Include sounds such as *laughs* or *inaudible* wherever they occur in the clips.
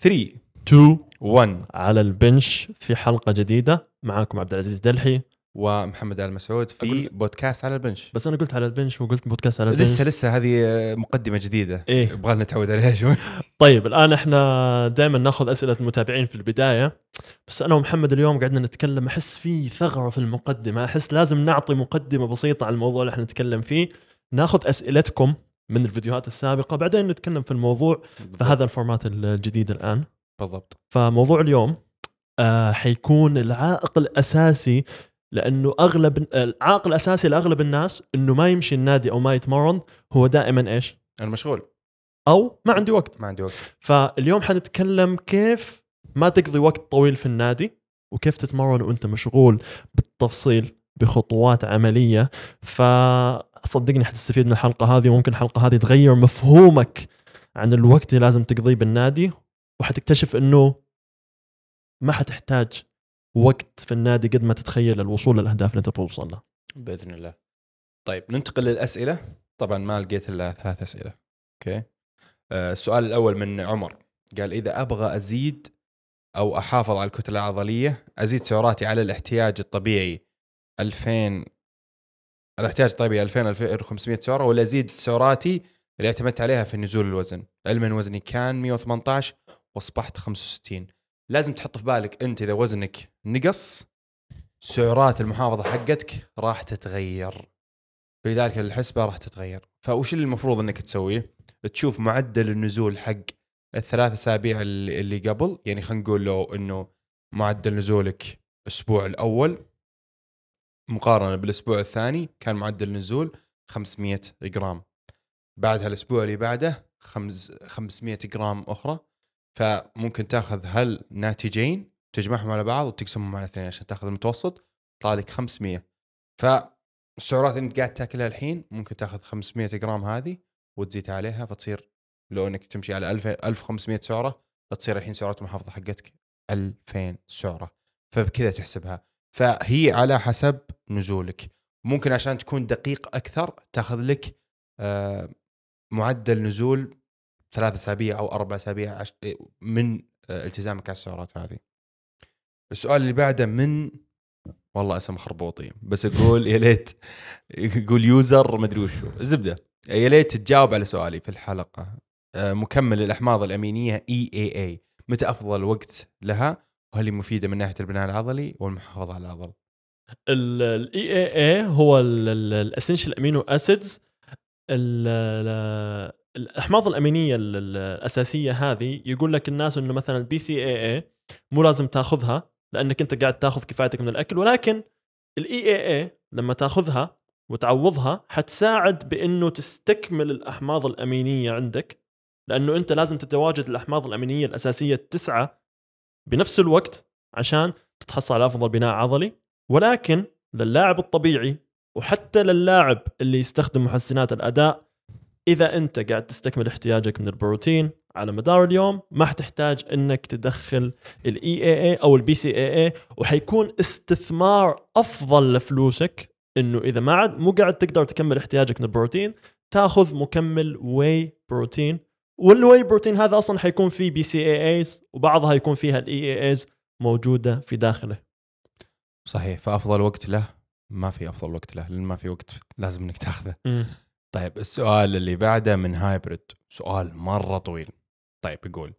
3 2 1 على البنش في حلقة جديدة. معاكم عبد العزيز دلحي. ومحمد آل مسعود في أقول- بودكاست على البنش. بس أنا قلت على البنش وقلت بودكاست على البنش. لسه لسه هذه مقدمة جديدة. إيه. يبغى لنا نتعود عليها شوي. طيب الآن إحنا دائما نأخذ أسئلة المتابعين في البداية. بس أنا ومحمد اليوم قعدنا نتكلم أحس في ثغرة في المقدمة. أحس لازم نعطي مقدمة بسيطة عن الموضوع اللي إحنا نتكلم فيه. نأخذ أسئلتكم. من الفيديوهات السابقة. بعدين نتكلم في الموضوع فهذا الفورمات الجديد الآن. بالضبط. فموضوع اليوم آه حيكون العائق الأساسي لأنه أغلب العائق الأساسي لأغلب الناس إنه ما يمشي النادي أو ما يتمرن هو دائما إيش؟ أنا مشغول. أو ما عندي وقت. ما عندي وقت. فاليوم حنتكلم كيف ما تقضي وقت طويل في النادي وكيف تتمرن وأنت مشغول بالتفصيل بخطوات عملية. فصدقني حتستفيد من الحلقة هذه وممكن الحلقة هذه تغير مفهومك عن الوقت اللي لازم تقضيه بالنادي وحتكتشف إنه ما حتحتاج وقت في النادي قد ما تتخيل الوصول للأهداف اللي تبغى توصل لها بإذن الله. طيب ننتقل للأسئلة. طبعا ما لقيت إلا ثلاث أسئلة. أوكي. آه السؤال الأول من عمر. قال إذا أبغى أزيد أو أحافظ على الكتلة العضلية أزيد سعراتي على الاحتياج الطبيعي 2000 الأحتياج الطبيعي 2000 2500 سعرة ولا ازيد سعراتي اللي اعتمدت عليها في نزول الوزن. علما وزني كان 118 وأصبحت 65 لازم تحط في بالك أنت إذا وزنك نقص سعرات المحافظة حقتك راح تتغير. فلذلك الحسبة راح تتغير. فوش اللي المفروض إنك تسويه؟ تشوف معدل النزول حق الثلاث أسابيع اللي قبل. يعني خلينا نقول لو إنه معدل نزولك الأسبوع الأول مقارنة بالأسبوع الثاني كان معدل نزول 500 جرام. بعدها الأسبوع اللي بعده خمس 500 جرام أخرى. فممكن تأخذ هل ناتجين تجمعهم على بعض وتقسمهم على اثنين عشان تأخذ المتوسط يطلع لك 500 فالسعرات اللي انت قاعد تأكلها الحين ممكن تأخذ 500 جرام هذه وتزيد عليها فتصير لو انك تمشي على 1000 1500 سعرة تصير الحين سعرات المحافظه حقتك 2000 سعرة. فبكذا تحسبها. فهي على حسب نزولك. ممكن عشان تكون دقيق أكثر تاخذ لك آه، معدل نزول ثلاث أسابيع أو أربع أسابيع من آه، التزامك على السعرات هذه. السؤال اللي بعده من والله اسم خربوطي بس يقول يا ليت يقول user مدري وشو. الزبده يا ليت تجاوب على سؤالي في الحلقة. آه، مكمل الأحماض الأمينية EAA. متى أفضل وقت لها؟ وهل هي مفيدة من ناحية البناء العضلي والمحافظة على العضل؟ ال EAA هو ال essential amino acids الأحماض الأمينية ال- ال- الأساسية هذه يقول لك الناس إنه مثلا ال BCAA مو لازم تاخذها لأنك أنت قاعد تاخذ كفايتك من الأكل ولكن الاي إي إي لما تاخذها وتعوضها حتساعد بإنه تستكمل الأحماض الأمينية عندك لأنه أنت لازم تتواجد الأحماض الأمينية الأساسية التسعة بنفس الوقت عشان تتحصل على أفضل بناء عضلي ولكن للاعب الطبيعي وحتى للاعب اللي يستخدم محسنات الأداء إذا أنت قاعد تستكمل احتياجك من البروتين على مدار اليوم ما حتحتاج إنك تدخل ال EAA أو ال BCAA وحيكون استثمار أفضل لفلوسك إنه إذا ما عاد مو قاعد تقدر تكمل احتياجك من البروتين تاخذ مكمل whey protein وال whey protein هذا أصلا حيكون فيه BCAAs وبعضها يكون فيها ال EAAs موجودة في داخله. صحيح فأفضل وقت له؟ ما في أفضل وقت له لأن ما في وقت لازم إنك تأخذه. طيب السؤال اللي بعده من hybrid سؤال مرة طويل. طيب يقول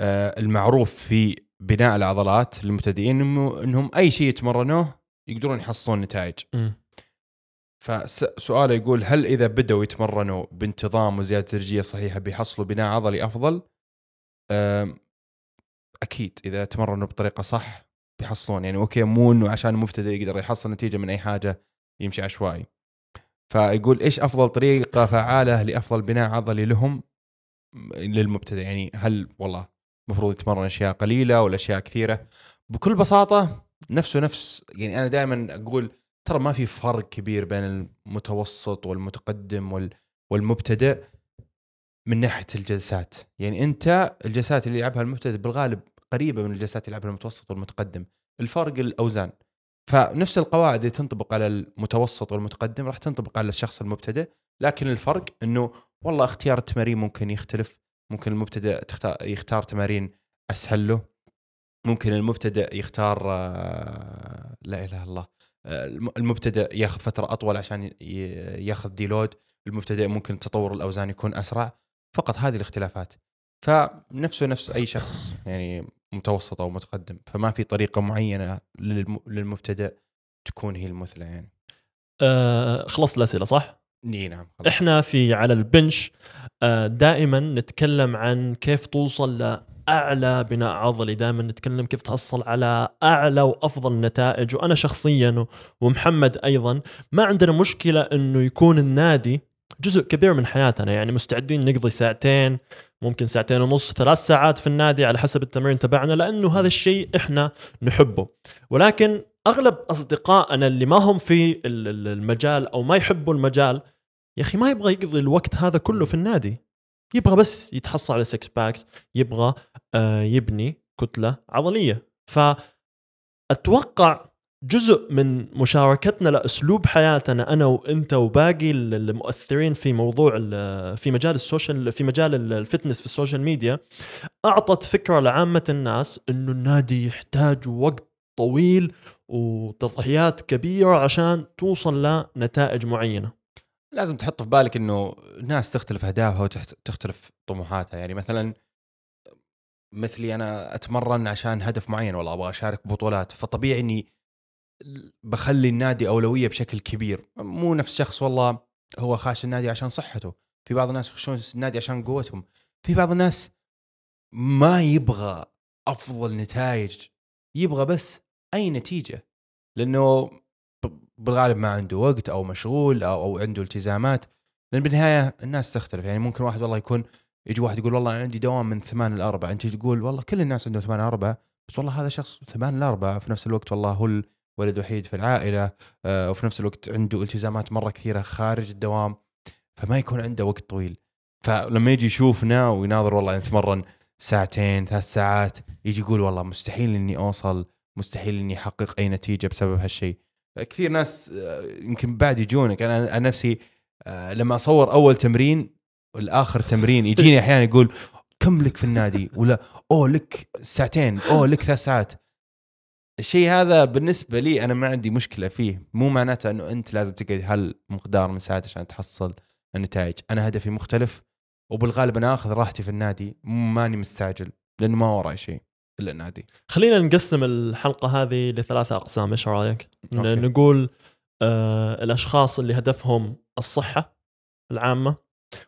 آه المعروف في بناء العضلات للمبتدئين انه إنهم أي شيء يتمرنوه يقدرون يحصلون نتائج. مم. فسؤاله يقول هل إذا بدأوا يتمرنوا بانتظام وزيادة تدريجيه صحيحة بيحصلوا بناء عضلي أفضل؟ أكيد إذا تمرنوا بطريقة صح بيحصلون يعني أوكي مو إنه عشان مبتدئ يقدر يحصل نتيجة من أي حاجة يمشي عشوائي. فيقول إيش أفضل طريقة فعالة لأفضل بناء عضلي لهم للمبتدئ يعني هل والله المفروض يتمرن أشياء قليلة ولا أشياء كثيرة؟ بكل بساطة نفسه نفس يعني أنا دائما أقول ترى ما في فرق كبير بين المتوسط والمتقدم وال والمبتدئ من ناحية الجلسات، يعني أنت الجلسات اللي يلعبها المبتدئ بالغالب قريبة من الجلسات اللي يلعبها المتوسط والمتقدم، الفرق الأوزان. فنفس القواعد اللي تنطبق على المتوسط والمتقدم راح تنطبق على الشخص المبتدئ، لكن الفرق إنه والله اختيار التمارين ممكن يختلف، ممكن المبتدئ يختار تمارين أسهل له. ممكن المبتدئ يختار آه، لا إله إلا الله. المبتدئ ياخذ فترة أطول عشان ياخذ ديلود. المبتدئ ممكن تطور الأوزان يكون أسرع. فقط هذه الاختلافات. فنفسه نفس أي شخص يعني متوسط أو متقدم. فما في طريقة معينة للم- للمبتدئ تكون هي المثلى يعني. آه خلص الأسئلة صح؟ إي نعم خلاص. إحنا في على البنش. آه، دائما نتكلم عن كيف توصل لاعلى بناء عضلي. دائما نتكلم كيف تحصل على أعلى وأفضل نتائج. وأنا شخصيا ومحمد أيضا ما عندنا مشكلة إنه يكون النادي جزء كبير من حياتنا. يعني مستعدين نقضي ساعتين ممكن ساعتين ونص ثلاث ساعات في النادي على حسب التمرين تبعنا لأنه هذا الشيء إحنا نحبه. ولكن أغلب أصدقائنا اللي ما هم في ال- ال- المجال أو ما يحبوا المجال يا أخي ما يبغى يقضي الوقت هذا كله في النادي. يبغى بس يتحصل على 6 packs يبغى آه يبني كتلة عضلية. فاتوقع جزء من مشاركتنا لأسلوب حياتنا أنا وأنت وباقي ال- المؤثرين في موضوع في مجال ال social في مجال ال- ال fitness في ال social media أعطت فكرة لعامة الناس إنه النادي يحتاج وقت طويل وتضحيات كبيرة عشان توصل لنتائج معينة. لازم تحط في بالك إنه الناس تختلف أهدافها وتختلف طموحاتها. يعني مثلا مثلي أنا أتمرن عشان هدف معين والله أبغى أشارك ببطولات فطبيعي إني بخلي النادي أولوية بشكل كبير. مو نفس شخص والله هو خاش النادي عشان صحته. في بعض الناس يخشون النادي عشان قوتهم. في بعض الناس ما يبغى أفضل نتائج يبغى بس أي نتيجة. لأنه بالغالب ما عنده وقت أو مشغول أو, أو عنده التزامات. لأن بالنهاية الناس تختلف. يعني ممكن واحد والله يكون يجي واحد يقول والله عندي دوام من ثمان لأربعة أنت تقول والله كل الناس عندهم ثمان لأربعة بس والله هذا شخص ثمان لأربعة في نفس الوقت والله هو الولد وحيد في العائلة آه، وفي نفس الوقت عنده التزامات مرة كثيرة خارج الدوام فما يكون عنده وقت طويل. فلما يجي يشوفنا ويناظر والله نتمرن ساعتين ثلاث ساعات يجي يقول والله مستحيل إني أوصل مستحيل إني أحقق أي نتيجة بسبب هالشيء. كثير ناس آه، يمكن بعد يجونك. أنا أنا نفسي آه، لما أصور أول تمرين والاخر تمرين يجيني *laughs* أحيانا يقول كم لك في النادي؟ ولا أوه لك ساعتين أوه لك ثلاث ساعات. الشيء هذا بالنسبة لي أنا ما عندي مشكلة فيه. مو معناته إنه أنت لازم تقعد هالمقدار من ساعات عشان تحصل النتائج. أنا هدفي مختلف وبالغالب أنا آخذ راحتي في النادي ماني مستعجل لأنه ما وراي شيء. إلا النادي خلينا نقسم الحلقة هذه لثلاثة أقسام إيش رأيك؟ ن- أوكي. نقول آه الأشخاص اللي هدفهم الصحة العامة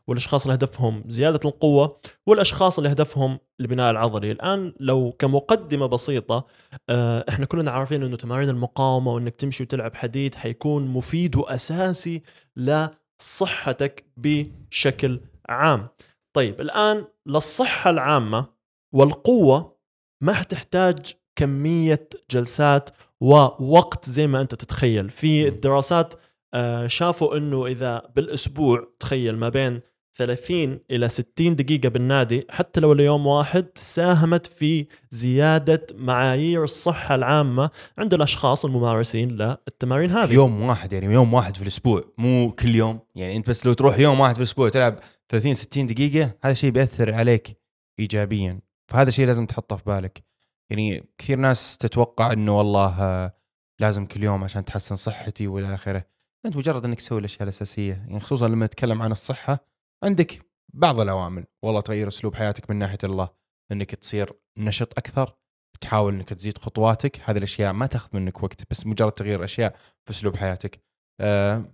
والأشخاص اللي هدفهم زيادة القوة والأشخاص اللي هدفهم البناء العضلي الآن لو كمقدمة بسيطة آه إحنا كلنا عارفين أنه تمارين المقاومة وأنك تمشي وتلعب حديد حيكون مفيد وأساسي لصحتك بشكل عام طيب الآن للصحة العامة والقوة ما حتحتاج كمية جلسات ووقت زي ما أنت تتخيل. في الدراسات آه، شافوا أنه إذا بالأسبوع تخيل ما بين 30 إلى 60 دقيقة بالنادي حتى لو ليوم واحد ساهمت في زيادة معايير الصحة العامة عند الأشخاص الممارسين للتمارين هذه. يوم واحد يعني يوم واحد في الأسبوع مو كل يوم. يعني أنت بس لو تروح يوم واحد في الأسبوع تلعب 30 60 دقيقة هذا شيء بيأثر عليك ايجابيا. فهذا شيء لازم تحطه في بالك. يعني كثير ناس تتوقع إنه والله آه، لازم كل يوم عشان تحسن صحتي والى آخره. أنت مجرد إنك تسوي الأشياء الأساسية. يعني خصوصا لما نتكلم عن الصحة عندك بعض العوامل والله تغير أسلوب حياتك من ناحية الله. إنك تصير نشط أكثر تحاول إنك تزيد خطواتك. هذه الأشياء ما تأخذ منك وقت بس مجرد تغيير أشياء في أسلوب حياتك آه،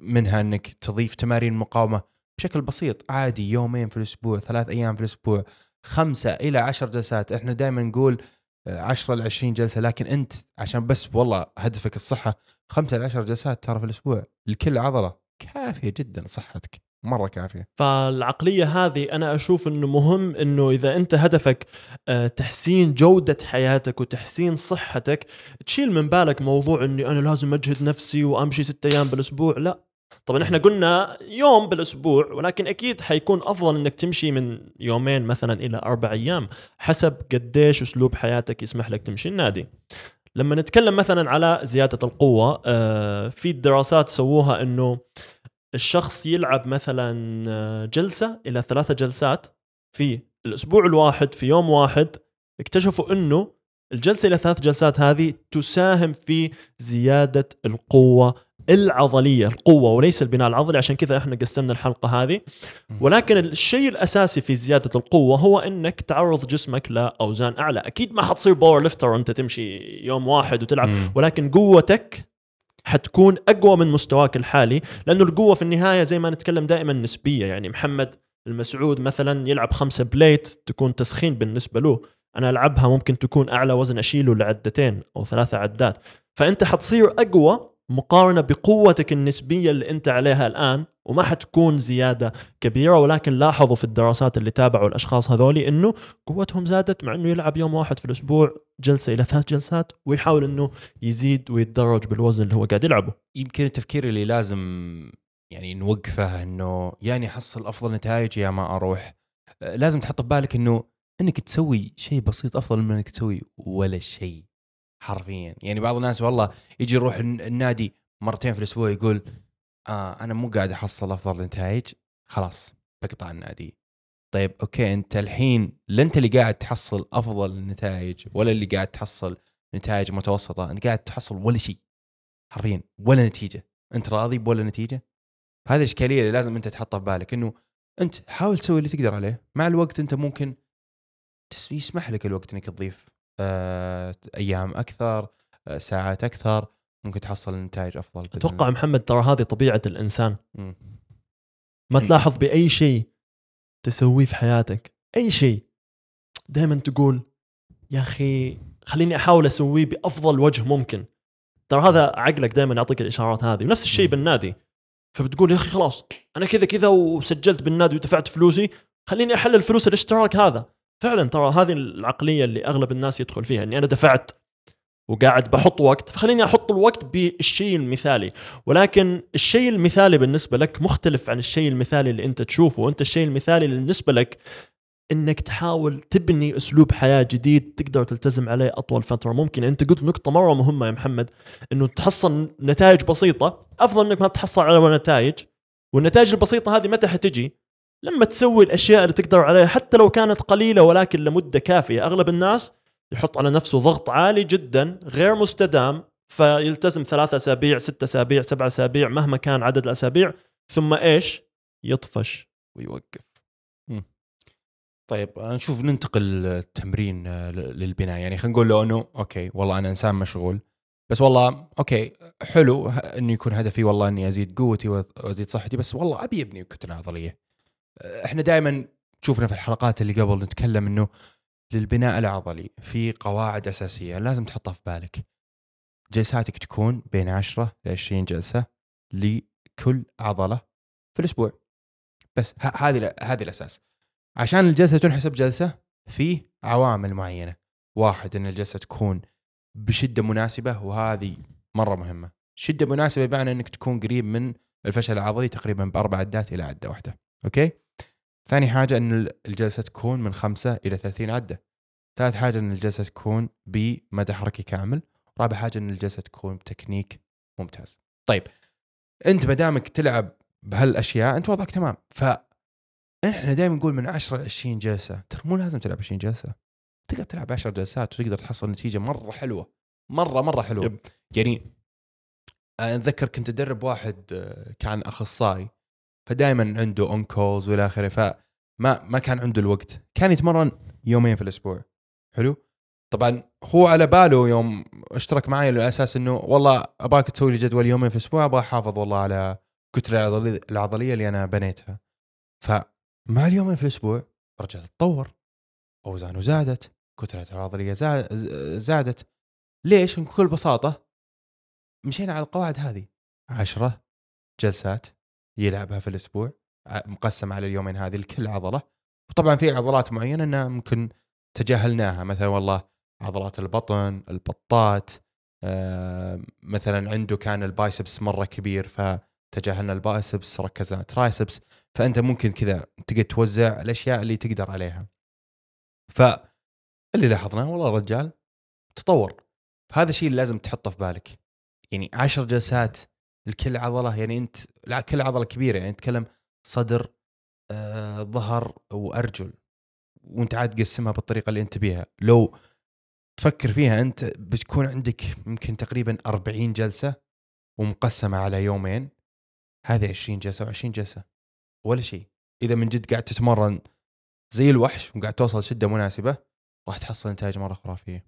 منها إنك تضيف تمارين مقاومة بشكل بسيط. عادي يومين في الأسبوع ثلاث أيام في الأسبوع. خمسة إلى عشر جلسات. إحنا دائما نقول آه، 10 ل 20 جلسة لكن أنت عشان بس والله هدفك الصحة خمسة ل 10 جلسات ترى في الأسبوع لكل عضلة كافية جدا لصحتك مرة كافية. فالعقلية هذه أنا أشوف أنه مهم أنه إذا أنت هدفك آه، تحسين جودة حياتك وتحسين صحتك تشيل من بالك موضوع أني أنا لازم أجهد نفسي وأمشي ستة أيام بالأسبوع. لا طبعا إحنا قلنا يوم بالأسبوع ولكن أكيد حيكون أفضل إنك تمشي من يومين مثلا إلى أربع أيام حسب قديش أسلوب حياتك يسمح لك تمشي النادي. لما نتكلم مثلا على زيادة القوة آه، في دراسات سووها إنه الشخص يلعب مثلا آه، جلسة إلى ثلاثة جلسات في الأسبوع الواحد في يوم واحد اكتشفوا إنه الجلسة إلى ثلاث جلسات هذه تساهم في زيادة القوة العضلية القوة وليس البناء العضلي. عشان كذا إحنا قسمنا الحلقة هذه. ولكن الشيء الأساسي في زيادة القوة هو إنك تعرض جسمك لأوزان أعلى. أكيد ما حتصير powerlifter وأنت تمشي يوم واحد وتلعب مم. ولكن قوتك حتكون أقوى من مستواك الحالي لأنه القوة في النهاية زي ما نتكلم دائما نسبية. يعني محمد المسعود مثلا يلعب خمسة بليت تكون تسخين بالنسبة له. أنا ألعبها ممكن تكون أعلى وزن أشيله لعدتين أو ثلاثة عدات. فأنت حتصير أقوى مقارنة بقوتك النسبية اللي أنت عليها الآن وما حتكون زيادة كبيرة ولكن لاحظوا في الدراسات اللي تابعوا الأشخاص هذولي إنه قوتهم زادت مع إنه يلعب يوم واحد في الأسبوع جلسة إلى ثلاث جلسات ويحاول إنه يزيد ويتدرج بالوزن اللي هو قاعد يلعبه. يمكن التفكير اللي لازم يعني نوقفه إنه يعني احصل أفضل نتائج يا ما أروح. آه، لازم تحط ببالك إنه إنك تسوي شيء بسيط أفضل من إنك تسوي ولا شيء. حرفيا. يعني بعض الناس والله يجي يروح الن- النادي مرتين في الأسبوع يقول آه أنا مو قاعد أحصل أفضل نتائج. خلاص بقطع النادي. طيب أوكي أنت الحين لا أنت اللي قاعد تحصل أفضل النتائج ولا اللي قاعد تحصل نتائج متوسطة. أنت قاعد تحصل ولا شيء. حرفيا ولا نتيجة. أنت راضي بولا نتيجة؟ هذه الاشكاليه اللي لازم أنت تحطها في بالك إنه أنت حاول تسوي اللي تقدر عليه. مع الوقت أنت ممكن يسمح لك الوقت إنك تضيف. أيام أكثر آه، ساعات أكثر ممكن تحصل نتائج أفضل أتوقع. محمد ترى هذه طبيعة الإنسان. ما. تلاحظ بأي شيء تسويه في حياتك أي شيء دائما تقول يا أخي خليني أحاول أسويه بأفضل وجه ممكن ترى هذا عقلك دائما يعطيك الإشارات هذه ونفس الشيء. بالنادي فبتقول يا أخي خلاص أنا كذا كذا وسجلت بالنادي ودفعت فلوسي خليني أحلل فلوس الاشتراك هذا فعلا ترى هذه العقلية اللي أغلب الناس يدخل فيها إني أنا دفعت وقاعد بحط وقت فخليني أحط الوقت بالشيء المثالي. ولكن الشيء المثالي بالنسبة لك مختلف عن الشيء المثالي اللي أنت تشوفه. وانت الشيء المثالي بالنسبة لك إنك تحاول تبني أسلوب حياة جديد تقدر تلتزم عليه أطول فترة. ممكن أنت قلت نقطة مرة مهمة يا محمد إنه تحصل نتائج بسيطة. أفضل إنك ما تحصل على نتائج والنتائج البسيطة هذه متى حتجي؟ لما تسوي الأشياء اللي تقدر عليها حتى لو كانت قليلة ولكن لمدة كافية أغلب الناس يحط على نفسه ضغط عالي جدا غير مستدام فيلتزم ثلاثة أسابيع ستة أسابيع سبعة أسابيع مهما كان عدد الأسابيع ثم إيش؟ يطفش ويوقف. طيب آه، نشوف ننتقل التمرين آه، للبناء. يعني خلينا نقول له إنه أوكي والله أنا إنسان مشغول بس والله أوكي حلو إنه يكون هدفي والله إني أزيد قوتي وأزيد صحتي بس والله أبي أبني كتلة عضلية. إحنا دائما شوفنا في الحلقات اللي قبل نتكلم إنه للبناء العضلي في قواعد أساسية لازم تحطها في بالك. جلساتك تكون بين 10 ل 20 جلسة لكل عضلة في الأسبوع. بس هذه هذه الأساس. عشان الجلسة تنحسب جلسة في عوامل معينة واحد إن الجلسة تكون بشدة مناسبة وهذه مرة مهمة شدة مناسبة بمعنى إنك تكون قريب من الفشل العضلي تقريبا بأربع عدات إلى عدة واحدة أوكي؟ ثاني حاجة إن الجلسه تكون من خمسة إلى 30 عدة. ثالث حاجة إن الجلسه تكون بمدى حركي كامل. رابع حاجة إن الجلسه تكون بتكنيك ممتاز. طيب أنت ما دامك تلعب بهالأشياء أنت وضعك تمام. ف إحنا دائما نقول من 10 ل 20 جلسة. ترى مو لازم تلعب 20 جلسة. تقدر تلعب 10 جلسات وتقدر تحصل نتيجة مرة حلوة. مرة مرة حلوة. yep. يعني أتذكر كنت أدرب واحد آه، كان أخصائي. فدائما عنده on calls والى آخره. فما ما كان عنده الوقت. كان يتمرن يومين في الأسبوع. حلو؟ طبعا هو على باله يوم اشترك معي على أساس إنه والله ابغاك تسوي لي جدول يومين في الأسبوع أبغى أحافظ والله على الكتله العضليه اللي أنا بنيتها. فمع اليومين في الأسبوع رجل تطور اوزانه زادت كتلته العضلية زادت. ليش؟ بكل بساطة مشينا على القواعد هذه. عشرة جلسات. يلعبها في الأسبوع ع- مقسمة على اليومين هذه لكل عضلة. وطبعا في عضلات معينة إنها ممكن تجاهلناها مثلا والله عضلات البطن البطات آه، مثلا عنده كان ال biceps مرة كبير فتجاهلنا ال biceps ركزنا triceps فأنت ممكن كذا تقدر توزع الأشياء اللي تقدر عليها. فاللي لاحظناه والله الرجال تطور. فهذا الشيء اللي لازم تحطه في بالك. يعني عشر جلسات لكل عضلة يعني أنت لا كل عضلة كبيرة يعني نتكلم صدر آه، ظهر وأرجل وأنت عاد تقسمها بالطريقة اللي أنت بيها. لو تفكر فيها أنت بتكون عندك يمكن تقريبا 40 جلسة ومقسمة على يومين هذه 20 جلسة و20 جلسة ولا شيء. إذا من جد قاعد تتمرن زي الوحش وقاعد توصل شدة مناسبة راح تحصل نتائج مرة خرافية.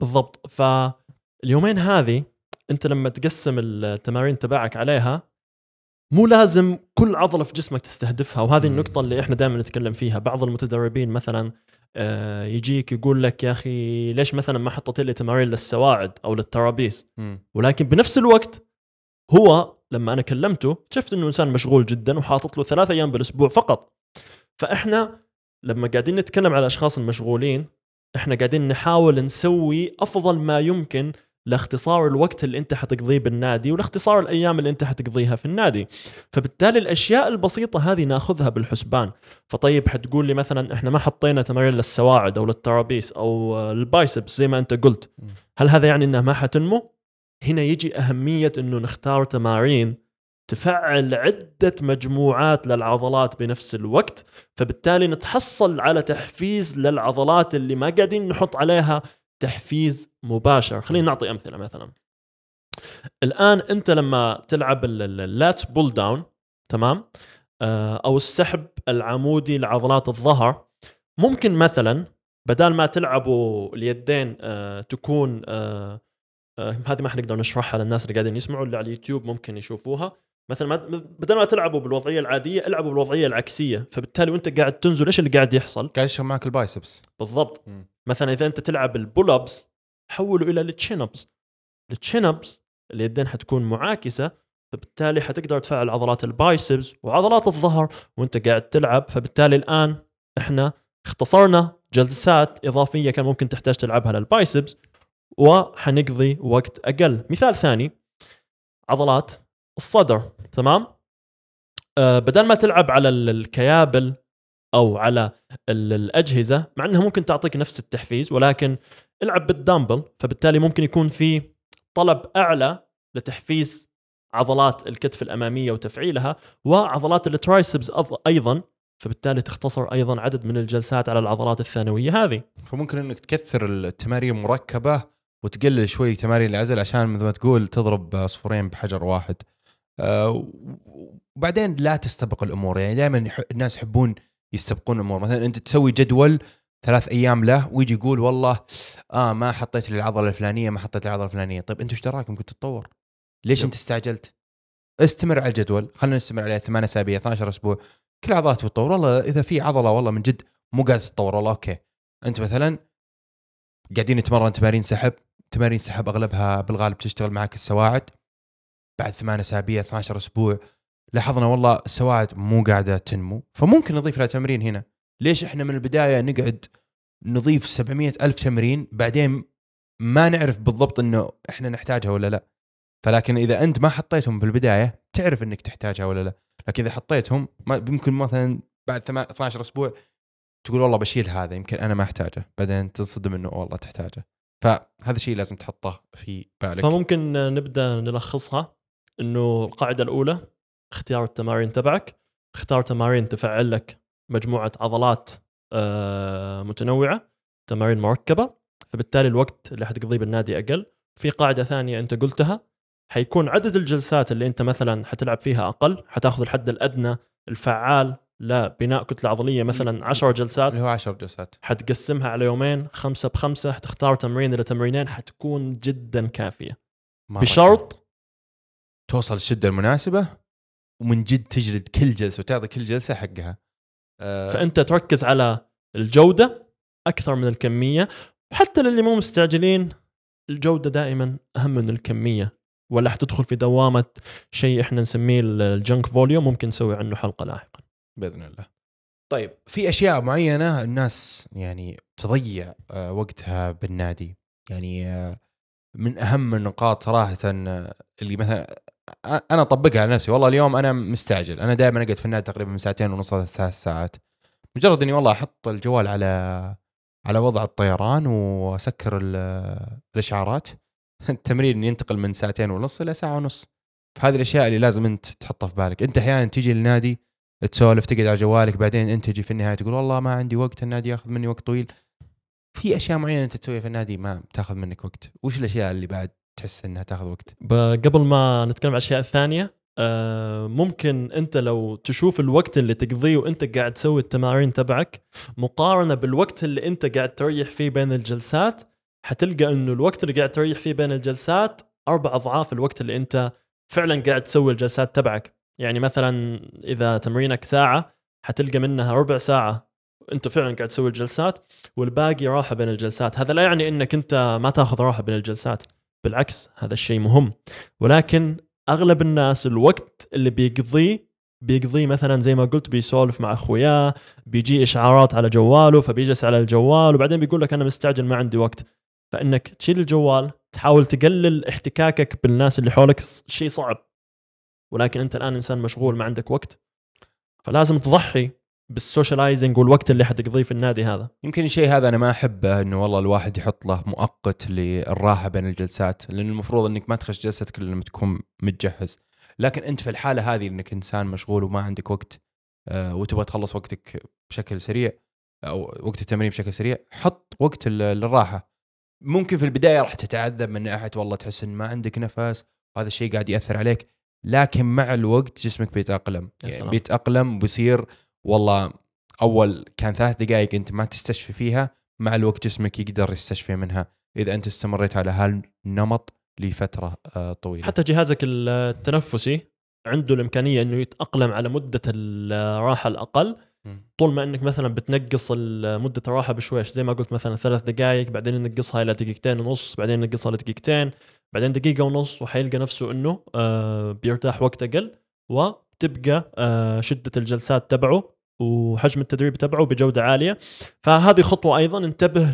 بالضبط. فاليومين هذه انت لما تقسم التمارين تبعك عليها مو لازم كل عضلة في جسمك تستهدفها وهذه. النقطة اللي إحنا دائما نتكلم فيها بعض المتدربين مثلا آه، يجيك يقول لك يا أخي ليش مثلا ما حطيت لي تمارين للسواعد أو للترابيس. ولكن بنفس الوقت هو لما أنا كلمته اكتشفت إنه إنسان مشغول جدا وحاطط له ثلاث أيام بالأسبوع فقط فإحنا لما قاعدين نتكلم على الأشخاص المشغولين إحنا قاعدين نحاول نسوي أفضل ما يمكن لاختصار الوقت اللي انت حتقضيه بالنادي ولاختصار الأيام اللي انت حتقضيها في النادي. فبالتالي الأشياء البسيطة هذه ناخذها بالحسبان. فطيب حتقول لي مثلا إحنا ما حطينا تمارين للسواعد أو لل traps أو ال biceps زي ما أنت قلت. هل هذا يعني إنها ما حتنمو؟ هنا يجي أهمية إنه نختار تمارين تفعل عدة مجموعات للعضلات بنفس الوقت فبالتالي نتحصل على تحفيز للعضلات اللي ما قاعدين نحط عليها تحفيز مباشر. خلينا نعطي أمثلة مثلا. الآن أنت لما تلعب ال lats pull down تمام؟ آه، أو السحب العمودي لعضلات الظهر ممكن مثلا بدال ما تلعبوا اليدين آه، تكون آه، هذه ما حنقدر نشرحها للناس اللي قاعدين يسمعوا اللي على اليوتيوب ممكن يشوفوها. مثلا ما بدل ما تلعبوا بالوضعية العادية العبوا بالوضعية العكسية. فبالتالي وأنت قاعد تنزل إيش اللي قاعد يحصل؟ قاعد يشتغل معك ال biceps. بالضبط. مم. مثلا إذا أنت تلعب ال pull ups حوله إلى ال chin ups ال chin ups اليدين حتكون معاكسة فبالتالي حتقدر تفعل عضلات ال biceps وعضلات الظهر وأنت قاعد تلعب. فبالتالي الآن إحنا اختصرنا جلسات إضافية كان ممكن تحتاج تلعبها لل biceps وحنقضي وقت أقل. مثال ثاني عضلات الصدر. تمام آه بدل ما تلعب على ال- الكيابل أو على ال- الأجهزة مع إنها ممكن تعطيك نفس التحفيز ولكن العب بالدامبل فبالتالي ممكن يكون في طلب أعلى لتحفيز عضلات الكتف الأمامية وتفعيلها وعضلات ال triceps أيضا فبالتالي تختصر أيضا عدد من الجلسات على العضلات الثانوية هذه فممكن إنك تكثر التمارين مركبة وتقلل شوي تمارين العزل عشان مثل ما تقول تضرب عصفورين بحجر واحد. آه، وبعدين لا تستبق الأمور. يعني دائما الناس يحبون يستبقون الأمور. مثلا أنت تسوي جدول ثلاث أيام له ويجي يقول والله آه ما حطيت لي العضلة الفلانية ما حطيت العضلة الفلانية. طيب أنت إيش دراك؟ ممكن تتطور. ليش يب. أنت استعجلت؟ استمر على الجدول. خلينا نستمر عليه ثمان أسابيع 12 أسبوع. كل عضلات تتطور والله إذا في عضلة والله من جد مو قاعدة تتطور والله أوكي. أنت مثلا قاعدين نتمرن تمارين سحب. تمارين سحب أغلبها بالغالب تشتغل معك السواعد. بعد ثمان أسابيع 12 أسبوع لاحظنا والله السواعد مو قاعدة تنمو. فممكن نضيف لها تمرين هنا. ليش إحنا من البداية نقعد نضيف 700 ألف تمرين بعدين ما نعرف بالضبط إنه إحنا نحتاجها ولا لا؟ فلكن إذا أنت ما حطيتهم في البدايه تعرف إنك تحتاجها ولا لا. لكن إذا حطيتهم يمكن مثلا بعد ثما- 12 أسبوع تقول والله بشيل هذا يمكن أنا ما أحتاجه. بعدين تنصدم إنه والله تحتاجه. فهذا شيء لازم تحطه في بالك. فممكن نبدأ نلخصها. إنه القاعدة الأولى اختيار التمارين تبعك اختار تمارين تفعل لك مجموعة عضلات آه، متنوعة تمارين مركبة فبالتالي الوقت اللي حتقضيه بالنادي أقل. في قاعدة ثانية أنت قلتها حيكون عدد الجلسات اللي أنت مثلا حتلعب فيها أقل حتأخذ الحد الأدنى الفعال لبناء كتلة عضلية مثلا 10 جلسات. اللي هو 10 جلسات. حتقسمها على يومين خمسة بخمسة حتختار تمرين إلى تمرينين حتكون جدا كافية. مرة بشرط توصل الشدة المناسبة ومن جد تجلد كل جلسة وتعطي كل جلسة حقها. آه، فأنت تركز على الجودة أكثر من الكمية. وحتى للي مو مستعجلين الجودة دائما أهم من الكمية ولا حتدخل في دوامة شيء إحنا نسميه الجنك فوليوم ممكن نسوي عنه حلقة لاحقا. بإذن الله. طيب في أشياء معينة الناس يعني تضيع آه، وقتها بالنادي؟ يعني آه، من أهم النقاط صراحة اللي مثلا أنا اطبقها على نفسي والله اليوم أنا مستعجل أنا دائما اقعد في النادي تقريبا من ساعتين ونص ثلاث ساعات مجرد اني والله أحط الجوال على على وضع الطيران واسكر ال- الاشعارات التمرين ينتقل من ساعتين ونص إلى ساعه ونص فهذه الاشياء اللي لازم انت تحطها في بالك انت أحيانا تيجي للنادي تسولف تقعد على جوالك بعدين انت تجي في النهايه تقول والله ما عندي وقت النادي ياخذ مني وقت طويل في اشياء معينه انت تسويها في النادي ما تاخذ منك وقت وش الاشياء اللي بعد تحس إنها تاخذ وقت. قبل ما نتكلم عن الأشياء الثانية آه، ممكن أنت لو تشوف الوقت اللي تقضيه وأنت قاعد تسوي التمارين تبعك مقارنة بالوقت اللي أنت قاعد تريح فيه بين الجلسات حتلقى إنه الوقت اللي قاعد تريح فيه بين الجلسات أربع أضعاف الوقت اللي أنت فعلا قاعد تسوي الجلسات تبعك. يعني مثلا إذا تمرينك ساعة حتلقى منها ربع ساعة أنت فعلا قاعد تسوي الجلسات والباقي راحة بين الجلسات. هذا لا يعني إنك أنت ما تاخذ راحة بين الجلسات. بالعكس هذا الشيء مهم. ولكن أغلب الناس الوقت اللي بيقضيه بيقضيه مثلا زي ما قلت بيسولف مع أخوياه بيجي إشعارات على جواله فبيجلس على الجوال وبعدين بيقول لك أنا مستعجل ما عندي وقت. فإنك تشيل الجوال تحاول تقلل احتكاكك بالناس اللي حولك شيء صعب. ولكن أنت الآن إنسان مشغول ما عندك وقت. فلازم تضحي. بالسوشيالايزنج والوقت اللي حتقضيه في النادي هذا. يمكن الشيء هذا أنا ما أحبه إنه والله الواحد يحط له مؤقت للراحة بين الجلسات لأن المفروض إنك ما تخش جلستك إلا لما تكون متجهز. لكن أنت في الحالة هذه إنك إنسان مشغول وما عندك وقت آه، وتبغى تخلص وقتك بشكل سريع أو وقت التمرين بشكل سريع حط وقت لل- للراحة. ممكن في البداية راح تتعذب من ناحيه والله تحس إن ما عندك نفس وهذا الشيء قاعد يأثر عليك. لكن مع الوقت جسمك بيتأقلم. يعني. بيتأقلم وبيصير والله أول كان ثلاث دقائق أنت ما تستشفي فيها مع الوقت جسمك يقدر يستشفي منها. إذا أنت استمريت على هالنمط لفترة آه، طويلة. حتى جهازك التنفسي عنده الإمكانية إنه يتأقلم على مدة الراحة الأقل. طول ما إنك مثلا بتنقص مدة الراحة بشويش زي ما قلت مثلا ثلاث دقائق بعدين ننقصها إلى دقيقتين ونص بعدين ننقصها لدقيقتين بعدين دقيقة ونص وحيلقى نفسه إنه آه بيرتاح وقت أقل وتبقى آه شدة الجلسات تبعه وحجم التدريب تبعه بجودة عالية. فهذه خطوة أيضا انتبه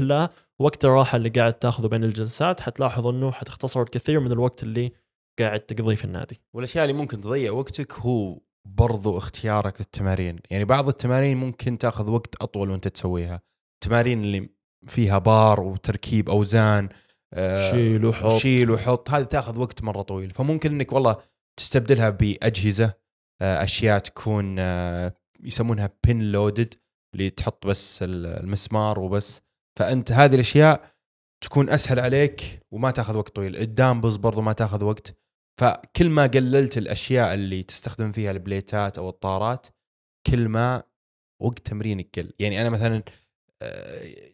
لوقت الراحة اللي قاعد تاخذه بين الجلسات. حتلاحظ إنه حتختصر الكثير من الوقت اللي قاعد تقضيه في النادي. والأشياء اللي ممكن تضيع وقتك هو برضو اختيارك للتمارين. يعني بعض التمارين ممكن تاخذ وقت أطول وأنت تسويها. التمارين اللي فيها بار وتركيب أوزان آه، شيل وحط. شيل وحط. هذه تاخذ وقت مرة طويل. فممكن إنك والله تستبدلها بأجهزة آه، أشياء تكون آه، يسمونها بين لودد اللي تحط بس ال- المسمار وبس. فأنت هذه الأشياء تكون أسهل عليك وما تاخذ وقت طويل. الدامبلز برضو ما تاخذ وقت. فكل ما قللت الأشياء اللي تستخدم فيها البليتات أو الطارات كل ما وقت تمرينك قل يعني أنا مثلا آه،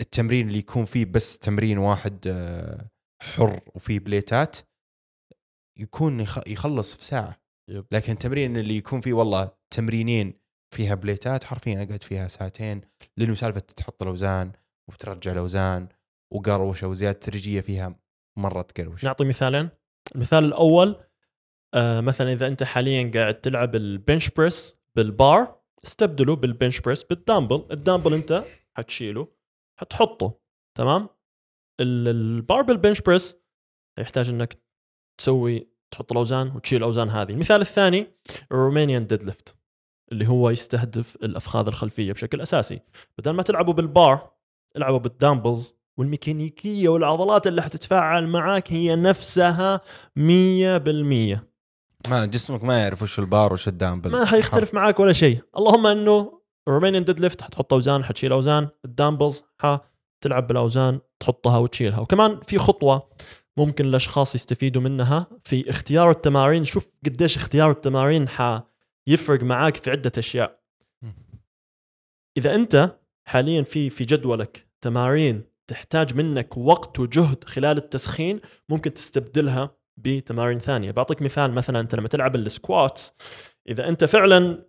التمرين اللي يكون فيه بس تمرين واحد آه، حر وفيه بليتات يكون يخ- يخلص في ساعة. yep. لكن التمرين اللي يكون فيه والله تمرينين فيها بليتات حرفيا اقعد فيها ساعتين لأنه سالفة تحط الأوزان وترجع الأوزان وقروشة وزيادة تدريجية فيها مرة تقروش. نعطي مثالين. المثال الأول آه مثلا إذا أنت حاليا قاعد تلعب ال bench press بال bar استبدله بال bench press بال dumbbell. ال dumbbell أنت حتشيله حتحطه تمام؟ ال- ال bar بال bench press يحتاج إنك تسوي تحط الأوزان وتشيل الأوزان هذه. المثال الثاني ال Romanian deadlift اللي هو يستهدف الأفخاذ الخلفية بشكل أساسي. بدل ما تلعبوا بالبار العبوا بال dumbbells والميكانيكية والعضلات اللي حتتفاعل معاك هي نفسها 100% ما جسمك ما يعرف وش البار وش الدامبل ما حيختلف معاك ولا شيء. اللهم أنه ال Romanian deadlift حتحط أوزان حتشيل أوزان. ال dumbbells حتلعب بالأوزان تحطها وتشيلها. وكمان في خطوة. ممكن الاشخاص يستفيدوا منها. في اختيار التمارين شوف قديش اختيار التمارين حيفرق معاك في عدة أشياء. إذا أنت حاليا في في جدولك تمارين تحتاج منك وقت وجهد خلال التسخين ممكن تستبدلها بتمارين ثانية. بعطيك مثال مثلا أنت لما تلعب السكواتس إذا أنت فعلا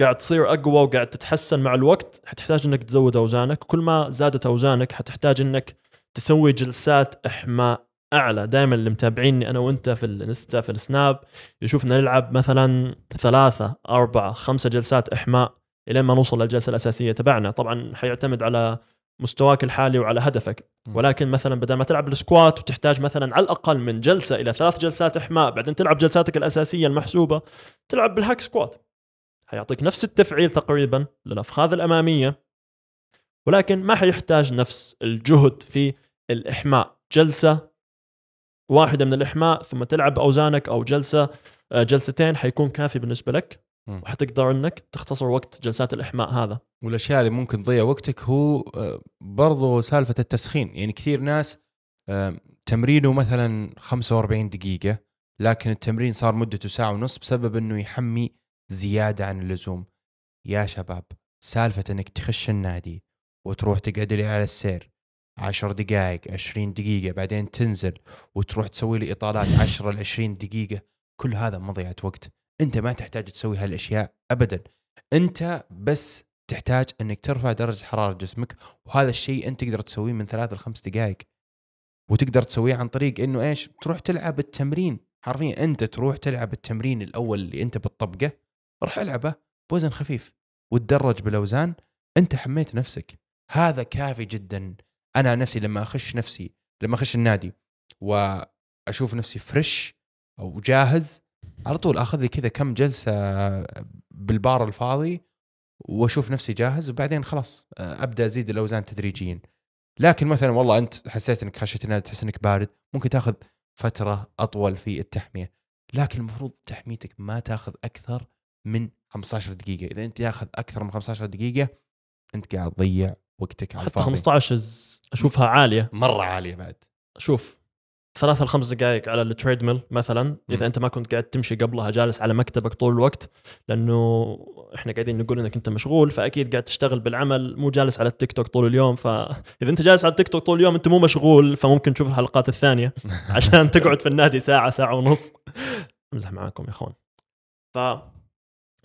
قاعد تصير أقوى وقاعد تتحسن مع الوقت حتحتاج إنك تزود أوزانك. كل ما زادت أوزانك حتحتاج إنك تسوي جلسات إحماء. أعلى دائما اللي متابعيني أنا وأنت في الانستا في السناب. يشوفنا نلعب مثلا ثلاثة أربعة خمسة جلسات إحماء إلين ما نوصل للجلسة الأساسية تبعنا. طبعا حيعتمد على مستواك الحالي وعلى هدفك. ولكن مثلا بدل ما تلعب ال squat وتحتاج مثلا على الأقل من جلسة إلى ثلاث جلسات إحماء بعدين تلعب جلساتك الأساسية المحسوبة تلعب بال hack squat. حيعطيك نفس التفعيل تقريبا للأفخاذ الأمامية. ولكن ما حيحتاج نفس الجهد في الإحماء. جلسة واحدة من الإحماء ثم تلعب أوزانك أو جلسة آه، جلستين حيكون كافي بالنسبة لك. وحتقدر إنك تختصر وقت جلسات الإحماء هذا. والأشياء اللي ممكن تضيع وقتك هو آه، برضو سالفة التسخين. يعني كثير ناس تمرينه مثلا 45 دقيقة لكن التمرين صار مدته ساعة ونص بسبب إنه يحمي زيادة عن اللزوم. يا شباب سالفة إنك تخش النادي وتروح تقعد لي على السير 10 دقائق 20 دقيقة بعدين تنزل وتروح تسوي لي إطالات 10 ل 20 دقيقة. كل هذا مضيعة وقت. أنت ما تحتاج تسوي هالأشياء أبدا. أنت بس تحتاج أنك ترفع درجة حرارة جسمك وهذا الشيء أنت تقدر تسويه من ثلاث لخمس دقائق. وتقدر تسويه عن طريق أنه إيش؟ تروح تلعب التمرين. حرفيا أنت تروح تلعب التمرين الأول اللي أنت بتطبقه روح ألعبه بوزن خفيف وتدرج بالأوزان. أنت حميت نفسك. هذا كافي جدا. أنا نفسي لما أخش نفسي لما أخش النادي وأشوف نفسي فريش أو جاهز على طول آخذ لي كذا كم جلسة بالبار الفاضي وأشوف نفسي جاهز وبعدين خلاص أبدأ أزيد الأوزان تدريجيا. لكن مثلا والله أنت حسيت إنك خشيت النادي تحس إنك بارد ممكن تأخذ فترة أطول في التحمية. لكن المفروض تحميتك ما تأخذ أكثر من 15 دقيقة. إذا أنت ياخذ أكثر من 15 دقيقة أنت قاعد تضيع وقتك على حتى الفاضي. 15 ز- أشوفها عالية. مرة عالية بعد. شوف ثلاثة لخمس دقائق على ال treadmill مثلا إذا مم. أنت ما كنت قاعد تمشي قبلها جالس على مكتبك طول الوقت لأنه إحنا قاعدين نقول إنك أنت مشغول فأكيد قاعد تشتغل بالعمل مو جالس على التيك توك طول اليوم فاذا *laughs* أنت جالس على التيك توك طول اليوم أنت مو مشغول فممكن تشوف الحلقات الثانية *laughs* عشان تقعد في النادي ساعة ساعة ونص. أمزح معاكم يا إخوان. ف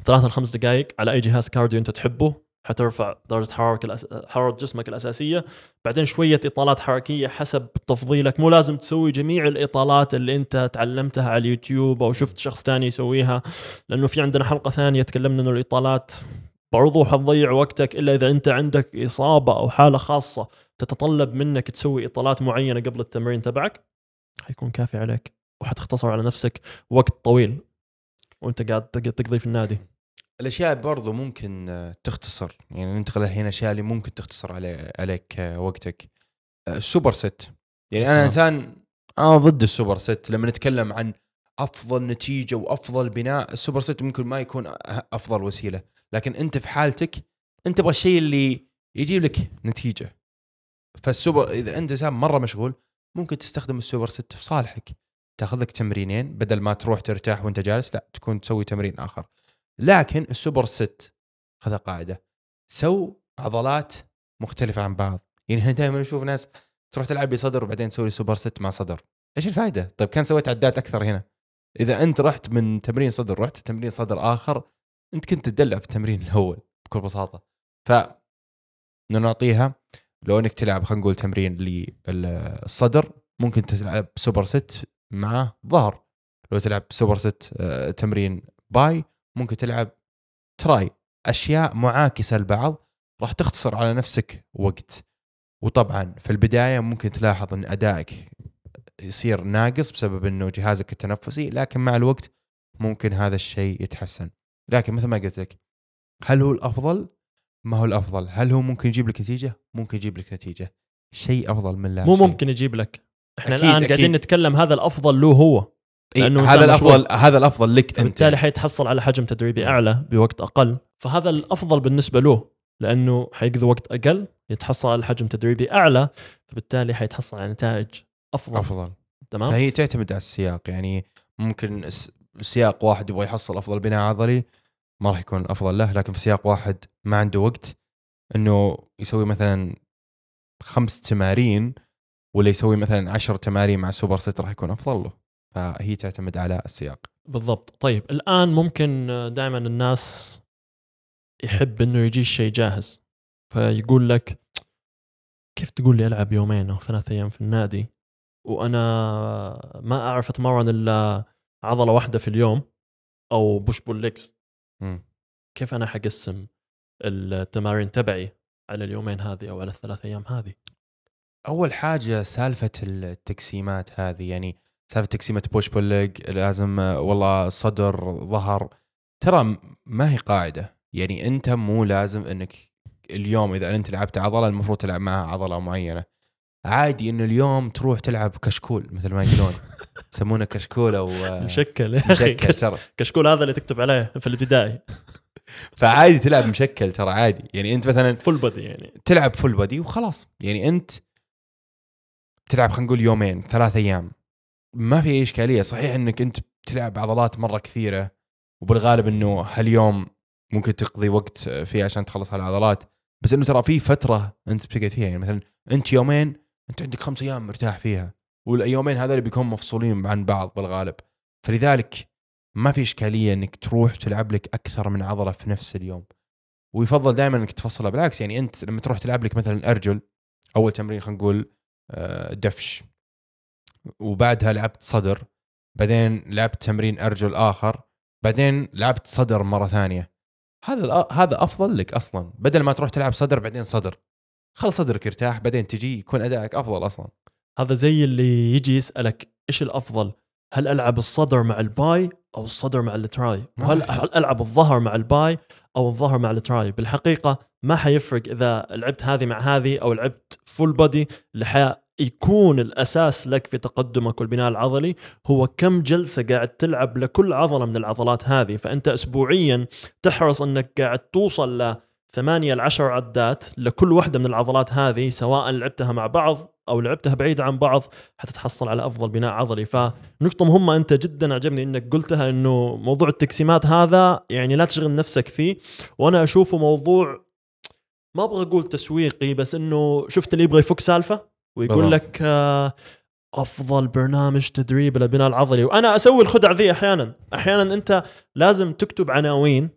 ثلاثة لخمس دقائق على أي جهاز كارديو أنت تحبه حترفع درجة حرارة الأس... حرارة جسمك الأساسية. بعدين شوية إطالات حركية حسب تفضيلك. مو لازم تسوي جميع الإطالات اللي أنت تعلمتها على اليوتيوب أو شفت شخص تاني يسويها لأنه في عندنا حلقة ثانية تكلمنا أنه الإطالات برضو حتضيع وقتك إلا إذا أنت عندك إصابة أو حالة خاصة تتطلب منك تسوي إطالات معينة قبل التمرين تبعك. حيكون كافي عليك وحتختصر على نفسك وقت طويل وأنت قاعد تق- تقضي في النادي. الأشياء برضو ممكن آه، تختصر. يعني ننتقل الحين أشياء اللي ممكن تختصر علي عليك آه، وقتك. آه، ال super set. يعني أنا سلام. إنسان أنا ضد ال super set. لما نتكلم عن أفضل نتيجة وأفضل بناء ال super set ممكن ما يكون أفضل وسيلة. لكن أنت في حالتك أنت تبغى الشيء اللي يجيب لك نتيجة. فالسوبر إذا أنت إنسان مرة مشغول ممكن تستخدم ال super set في صالحك. تأخذ لك تمرينين بدل ما تروح ترتاح وأنت جالس لا تكون تسوي تمرين آخر. لكن ال super set خذ قاعدة. سو عضلات مختلفة عن بعض. يعني إحنا دائما نشوف ناس تروح تلعب بصدر وبعدين تسوي super set مع صدر. إيش الفائده طيب كان سويت عدات أكثر هنا. إذا أنت رحت من تمرين صدر رحت تمرين صدر آخر أنت كنت تدلع في التمرين الأول بكل بساطة. ف نعطيها لو إنك تلعب خلينا نقول تمرين للصدر ممكن تلعب super set مع ظهر. لو تلعب super set آه، تمرين bi ممكن تلعب tri أشياء معاكسة لبعض راح تختصر على نفسك وقت. وطبعا في البداية ممكن تلاحظ إن أدائك يصير ناقص بسبب إنه جهازك التنفسي لكن مع الوقت ممكن هذا الشيء يتحسن. لكن مثل ما قلت لك هل هو الأفضل؟ ما هو الأفضل. هل هو ممكن يجيب لك نتيجة؟ ممكن يجيب لك نتيجة. شيء أفضل من لا مو شيء. ممكن يجيب لك. إحنا أكيد، الآن أكيد. قاعدين نتكلم هذا الأفضل له هو. إيه، لأنه هذا إنسان مشغول. الافضل هذا الأفضل لك أنت. فبالتالي حيتحصل على حجم تدريبي أعلى بوقت أقل. فهذا الأفضل بالنسبة له لأنه حيقضي وقت أقل يتحصل على حجم تدريبي أعلى فبالتالي حيتحصل على نتائج أفضل. أفضل. تمام؟ فهي تعتمد على السياق. يعني ممكن سياق واحد يبغى يحصل أفضل بناء عضلي ما راح يكون أفضل له. لكن في سياق واحد ما عنده وقت إنه يسوي مثلا خمس تمارين ولا يسوي مثلا عشر تمارين مع سوبر ست راح يكون أفضل له. فهي تعتمد على السياق. بالضبط. طيب الآن ممكن دائما الناس يحب إنه يجي الشيء جاهز فيقول لك كيف تقول لي ألعب يومين أو ثلاث أيام في النادي وأنا ما أعرف أتمرن إلا عضلة واحدة في اليوم أو push pull legs. كيف أنا حقسم التمارين تبعي على اليومين هذه أو على الثلاث أيام هذه؟ أول حاجة سالفة التقسيمات هذه يعني سالفة تقسيمة push pull leg لازم والله صدر ظهر. ترى ما هي قاعدة. يعني أنت مو لازم إنك اليوم إذا أنت لعبت عضلة المفروض تلعب معها عضلة معينة. عادي إنه اليوم تروح تلعب كشكول مثل ما يقولون. *laughs* يسمونه كشكول أو آه، مشكل. مشكل. ترى. كشكول هذا اللي تكتب عليه في الابتدائي. *laughs* فعادي تلعب مشكل ترى عادي. يعني أنت مثلا full body يعني. تلعب full body وخلاص. يعني أنت تلعب خلينا نقول يومين ثلاث أيام. ما في إشكالية. صحيح إنك أنت بتلعب عضلات مرة كثيرة وبالغالب إنه هاليوم ممكن تقضي وقت فيه عشان تخلص هالعضلات. بس إنه ترى في فترة أنت بتقعد فيها. يعني مثلا أنت يومين أنت عندك خمس أيام مرتاح فيها واليومين هذول بيكونوا مفصولين عن بعض بالغالب. فلذلك ما في إشكالية إنك تروح تلعب لك أكثر من عضلة في نفس اليوم. ويفضل دائما إنك تفصلها. بالعكس يعني أنت لما تروح تلعب لك مثلا أرجل أول تمرين خلينا نقول آه، دفش. وبعدها لعبت صدر بعدين لعبت تمرين ارجل اخر بعدين لعبت صدر مرة ثانية. هذا هذا أفضل لك أصلا. بدل ما تروح تلعب صدر بعدين صدر. خل صدرك يرتاح بعدين تجي يكون أدائك أفضل أصلا. هذا زي اللي يجي يسألك إيش الأفضل؟ هل ألعب الصدر مع ال bi أو الصدر مع ال tri؟ وهل هل ألعب الظهر مع ال bi أو الظهر مع ال tri؟ بالحقيقة ما حيفرق إذا لعبت هذه مع هذه أو لعبت full body اللي يكون الأساس لك في تقدمك والبناء العضلي هو كم جلسة قاعد تلعب لكل عضلة من العضلات هذه. فأنت اسبوعيا تحرص أنك قاعد توصل ل 8 ل 10 عدات لكل واحدة من العضلات هذه سواء لعبتها مع بعض أو لعبتها بعيد عن بعض حتتحصل على أفضل بناء عضلي. فنقطة مهمة أنت جدا عجبني أنك قلتها إنه موضوع التقسيمات هذا يعني لا تشغل نفسك فيه. وأنا أشوفه موضوع ما أبغى أقول تسويقي بس إنه شفت اللي يبغى يفك سالفة؟ ويقول بالضبط. لك آه، أفضل برنامج تدريب للبناء العضلي. وأنا أسوي الخدع ذي أحيانا. أحيانا أنت لازم تكتب عناوين.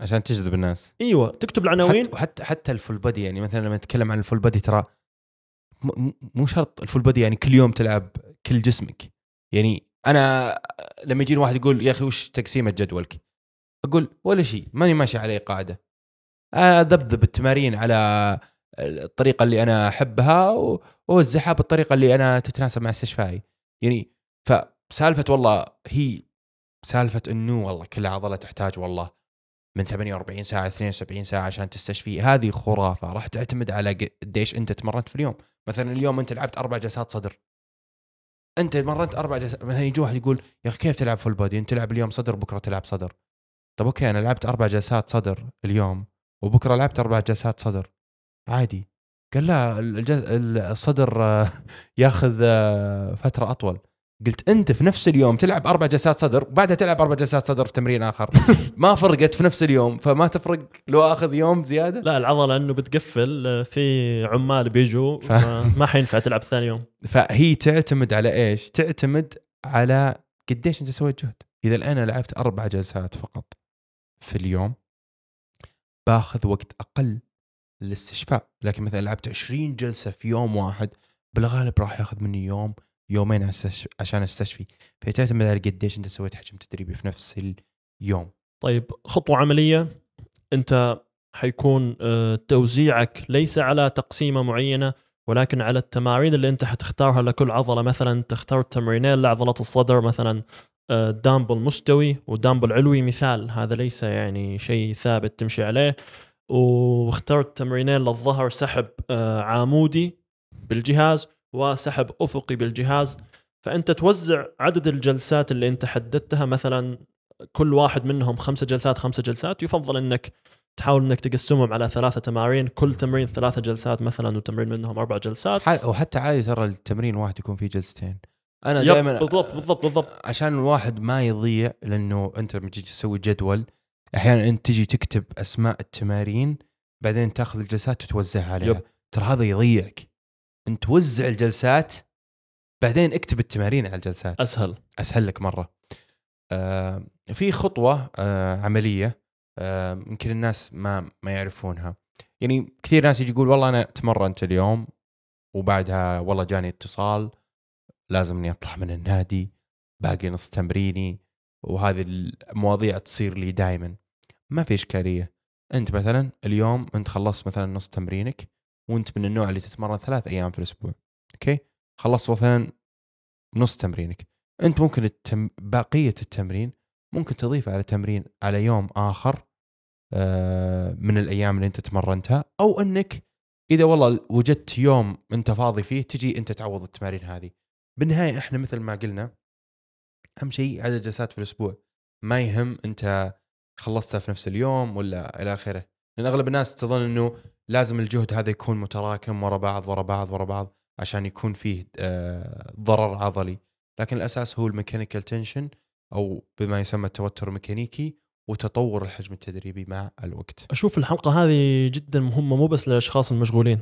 عشان تجذب الناس. أيوه تكتب العناوين. وحتى حتى ال full body يعني مثلا لما نتكلم عن ال full body ترى مو شرط ال full body يعني كل يوم تلعب كل جسمك. يعني أنا لما يجيني واحد يقول يا أخي وش تقسيمة جدولك؟ أقول ولا شيء ماني ماشي عليه قاعدة. أذبذب التمارين على الطريقة اللي أنا أحبها وأوزعها بالطريقة اللي أنا تتناسب مع استشفائي. يعني فسالفه والله هي سالفة إنه والله كل عضلة تحتاج والله من 48 ساعة 72 ساعة عشان تستشفي. هذه خرافة. راح تعتمد على قديش أنت تمرنت في اليوم. مثلا اليوم أنت لعبت أربع جلسات صدر. أنت مرنت أربع جلسات. مثلا يجي واحد يقول يا أخي كيف تلعب full body أنت تلعب اليوم صدر بكرة تلعب صدر. طب okay أنا لعبت أربع جلسات صدر اليوم وبكرة لعبت أربع جلسات صدر. عادي. قال لا الصدر *laughs* ياخذ آه، فترة أطول. قلت أنت في نفس اليوم تلعب أربع جلسات صدر وبعدها تلعب أربع جلسات صدر في تمرين آخر. *laughs* ما فرقت في نفس اليوم فما تفرق لو آخذ يوم زيادة. لا العضلة إنه بتقفل في عمال بيجوا ف... ما حينفع تلعب ثاني يوم. فهي تعتمد على إيش؟ تعتمد على قديش أنت سويت جهد. إذا أنا لعبت أربع جلسات فقط في اليوم باخذ وقت أقل للاستشفاء. لكن مثلا لعبت 20 جلسة في يوم واحد بالغالب راح ياخذ مني يوم يومين عشان أستشفي. فتعتمد على قديش أنت سويت حجم تدريبي في نفس اليوم. طيب خطوة عملية. أنت حيكون آه، توزيعك ليس على تقسيمة معينة ولكن على التمارين اللي أنت حتختارها لكل عضلة. مثلا تختار تمرينين لعضلة الصدر مثلا آه، دامبل مستوي ودامبل علوي مثال. هذا ليس يعني شيء ثابت تمشي عليه. واخترت تمرينين للظهر سحب آه، عامودي بالجهاز وسحب أفقي بالجهاز. فأنت توزع عدد الجلسات اللي أنت حددتها مثلا كل واحد منهم خمسة جلسات خمسة جلسات. يفضل إنك تحاول إنك تقسمهم على ثلاثة تمارين. كل تمرين ثلاثة جلسات مثلا وتمرين منهم أربع جلسات. وحتى عادي ترى التمرين واحد يكون فيه جلستين. أنا دائما بالضبط بالضبط بالضبط. عشان الواحد ما يضيع لأنه أنت لما تجي تسوي جدول أحيانا أنت تجي تكتب أسماء التمارين بعدين تأخذ الجلسات وتوزعها عليها. ترى هذا يضيعك. أنت توزع الجلسات بعدين اكتب التمارين على الجلسات. أسهل. أسهل لك مرة. آه في خطوة آه عملية آه يمكن الناس ما ما يعرفونها. يعني كثير ناس يجي يقول والله أنا تمرنت اليوم وبعدها والله جاني اتصال لازم اني أطلع من النادي باقي نص تمريني. وهذه المواضيع تصير لي دائما ما في إشكالية. أنت مثلا اليوم أنت خلصت مثلا نص تمرينك وأنت من النوع اللي تتمرن ثلاث أيام في الأسبوع. أوكي؟ خلصت مثلا نص تمرينك. أنت ممكن التم... بقية التمرين ممكن تضيفه على تمرين على يوم آخر آه، من الأيام اللي أنت تمرنتها أو أنك إذا والله وجدت يوم أنت فاضي فيه تجي أنت تعوض التمارين هذه. بالنهاية إحنا مثل ما قلنا أهم شيء عدد جلسات في الأسبوع. ما يهم أنت خلصتها في نفس اليوم ولا إلى آخره. لأن أغلب الناس تظن إنه لازم الجهد هذا يكون متراكم ورا بعض ورا بعض ورا بعض عشان يكون فيه آه، ضرر عضلي. لكن الأساس هو ال mechanical tension أو بما يسمى التوتر الميكانيكي وتطور الحجم التدريبي مع الوقت. أشوف الحلقة هذه جدا مهمة مو بس للأشخاص المشغولين.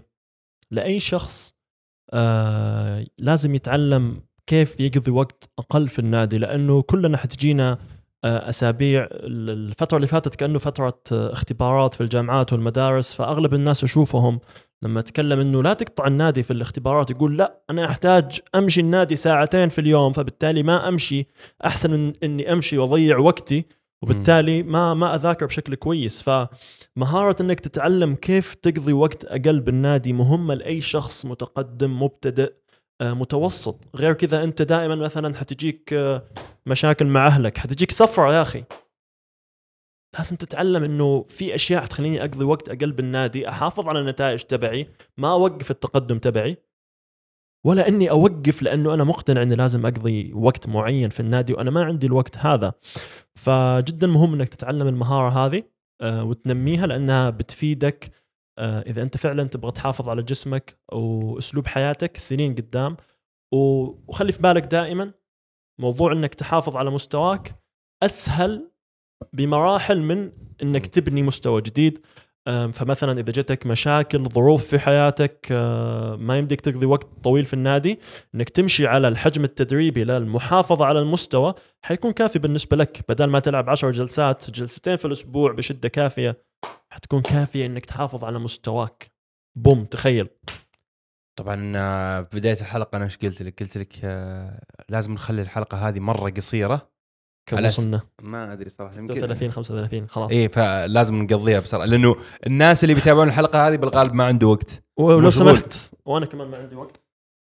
لأي شخص آه لازم يتعلم كيف يقضي وقت أقل في النادي؟ لأنه كلنا حتجينا آه، أسابيع الفترة اللي فاتت كأنه فترة آه، اختبارات في الجامعات والمدارس فأغلب الناس اشوفهم لما أتكلم إنه لا تقطع النادي في الاختبارات يقول لا أنا أحتاج أمشي النادي ساعتين في اليوم فبالتالي ما أمشي. أحسن من إني أمشي وأضيع وقتي وبالتالي ما ما أذاكر بشكل كويس. فمهارة إنك تتعلم كيف تقضي وقت أقل بالنادي مهمة لأي شخص متقدم مبتدئ متوسط. غير كذا أنت دائما مثلا حتجيك آه، مشاكل مع أهلك. حتجيك سفرة يا أخي. لازم تتعلم إنه في أشياء تخليني أقضي وقت أقل بالنادي أحافظ على النتائج تبعي ما أوقف التقدم تبعي ولا إني أوقف لأنه أنا مقتنع إني لازم أقضي وقت معين في النادي وأنا ما عندي الوقت هذا. فجدا مهم إنك تتعلم المهارة هذه آه، وتنميها لأنها بتفيدك آه، إذا أنت فعلا تبغى تحافظ على جسمك وأسلوب حياتك سنين قدام وخلي في بالك دائما موضوع إنك تحافظ على مستواك أسهل بمراحل من إنك تبني مستوى جديد. فمثلا إذا جتك مشاكل ظروف في حياتك آه، ما يمديك تقضي وقت طويل في النادي إنك تمشي على الحجم التدريبي للمحافظه على المستوى حيكون كافي بالنسبة لك. بدل ما تلعب 10 جلسات جلستين في الأسبوع بشدة كافية حتكون كافية إنك تحافظ على مستواك. بوم تخيل. طبعا آه، في بداية الحلقة أنا إيش قلت لك؟ قلت لك آه، لازم نخلي الحلقة هذه مرة قصيرة. كم وصلنا؟ ما أدري صراحة يمكن 30 35 خلاص. اي فلازم نقضيها بسرعة لأنه الناس اللي بيتابعون الحلقة هذه بالغالب ما عنده وقت. ولو سمحت وأنا كمان ما عندي وقت.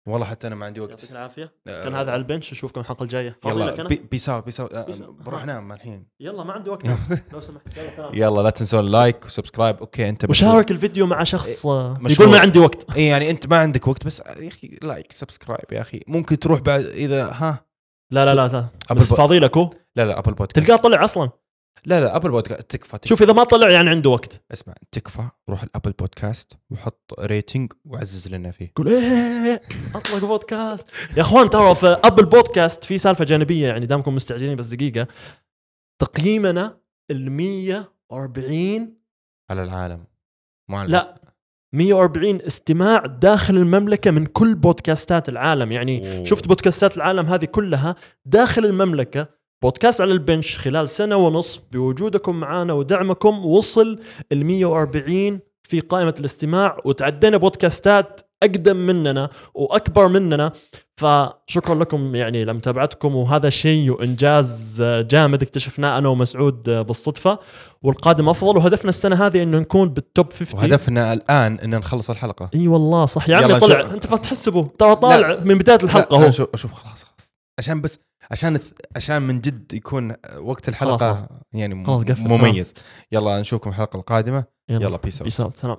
والله حتى أنا ما عندي وقت. يعطيك العافية. آه كان هذا على البنش اشوفكم الحلقة الجاية. يلا بي peace out peace out بروح انام الحين. يلا ما عندي وقت. *laughs* لو سمحت. يلا سلام. يلا لا تنسون like و subscribe okay أنت وشارك الفيديو مع شخص إيه يقول ما عندي وقت. إي يعني أنت ما عندك وقت بس يا أخي like subscribe يا أخي. ممكن تروح بعد إذا ها؟ لا لا لا, لا. بس فاضي لك هو. لا لا أبل بودكاست. تلقاه طلع أصلا. لا لا ابل بودكاست تكفى, تكفى. شوف إذا ما طلع يعني عنده وقت. اسمع تكفى روح الابل بودكاست وحط rating وعزز لنا فيه. قول إيه أطلق بودكاست يا أخوان ترى في ابل بودكاست في سالفة جانبية يعني دامكم مستعجلين بس دقيقة. تقييمنا ال 140 على العالم. معلم. لا 140 استماع داخل المملكة من كل بودكاستات العالم. يعني أوه. شفت بودكاستات العالم هذه كلها داخل المملكة بودكاست على البنش خلال سنة ونصف. بوجودكم معنا ودعمكم وصل ال 140 في قائمة الاستماع وتعدينا بودكاستات أقدم مننا وأكبر مننا. فشكرا لكم يعني لمتابعتكم وهذا شيء وإنجاز جامد اكتشفناه أنا ومسعود بالصدفة. والقادم أفضل وهدفنا السنة هذه إنه نكون بال top 50 وهدفنا الآن إن نخلص الحلقة. إي والله صح. يا عمي طلع. أنت فتحسبه ترى طالع من بداية الحلقة هو. شوف خلاص خلاص. عشان بس عشان عشان من جد يكون وقت الحلقة خلاص. يعني خلاص مميز. يلا نشوفكم الحلقة القادمة. يلا, يلا peace out سلام.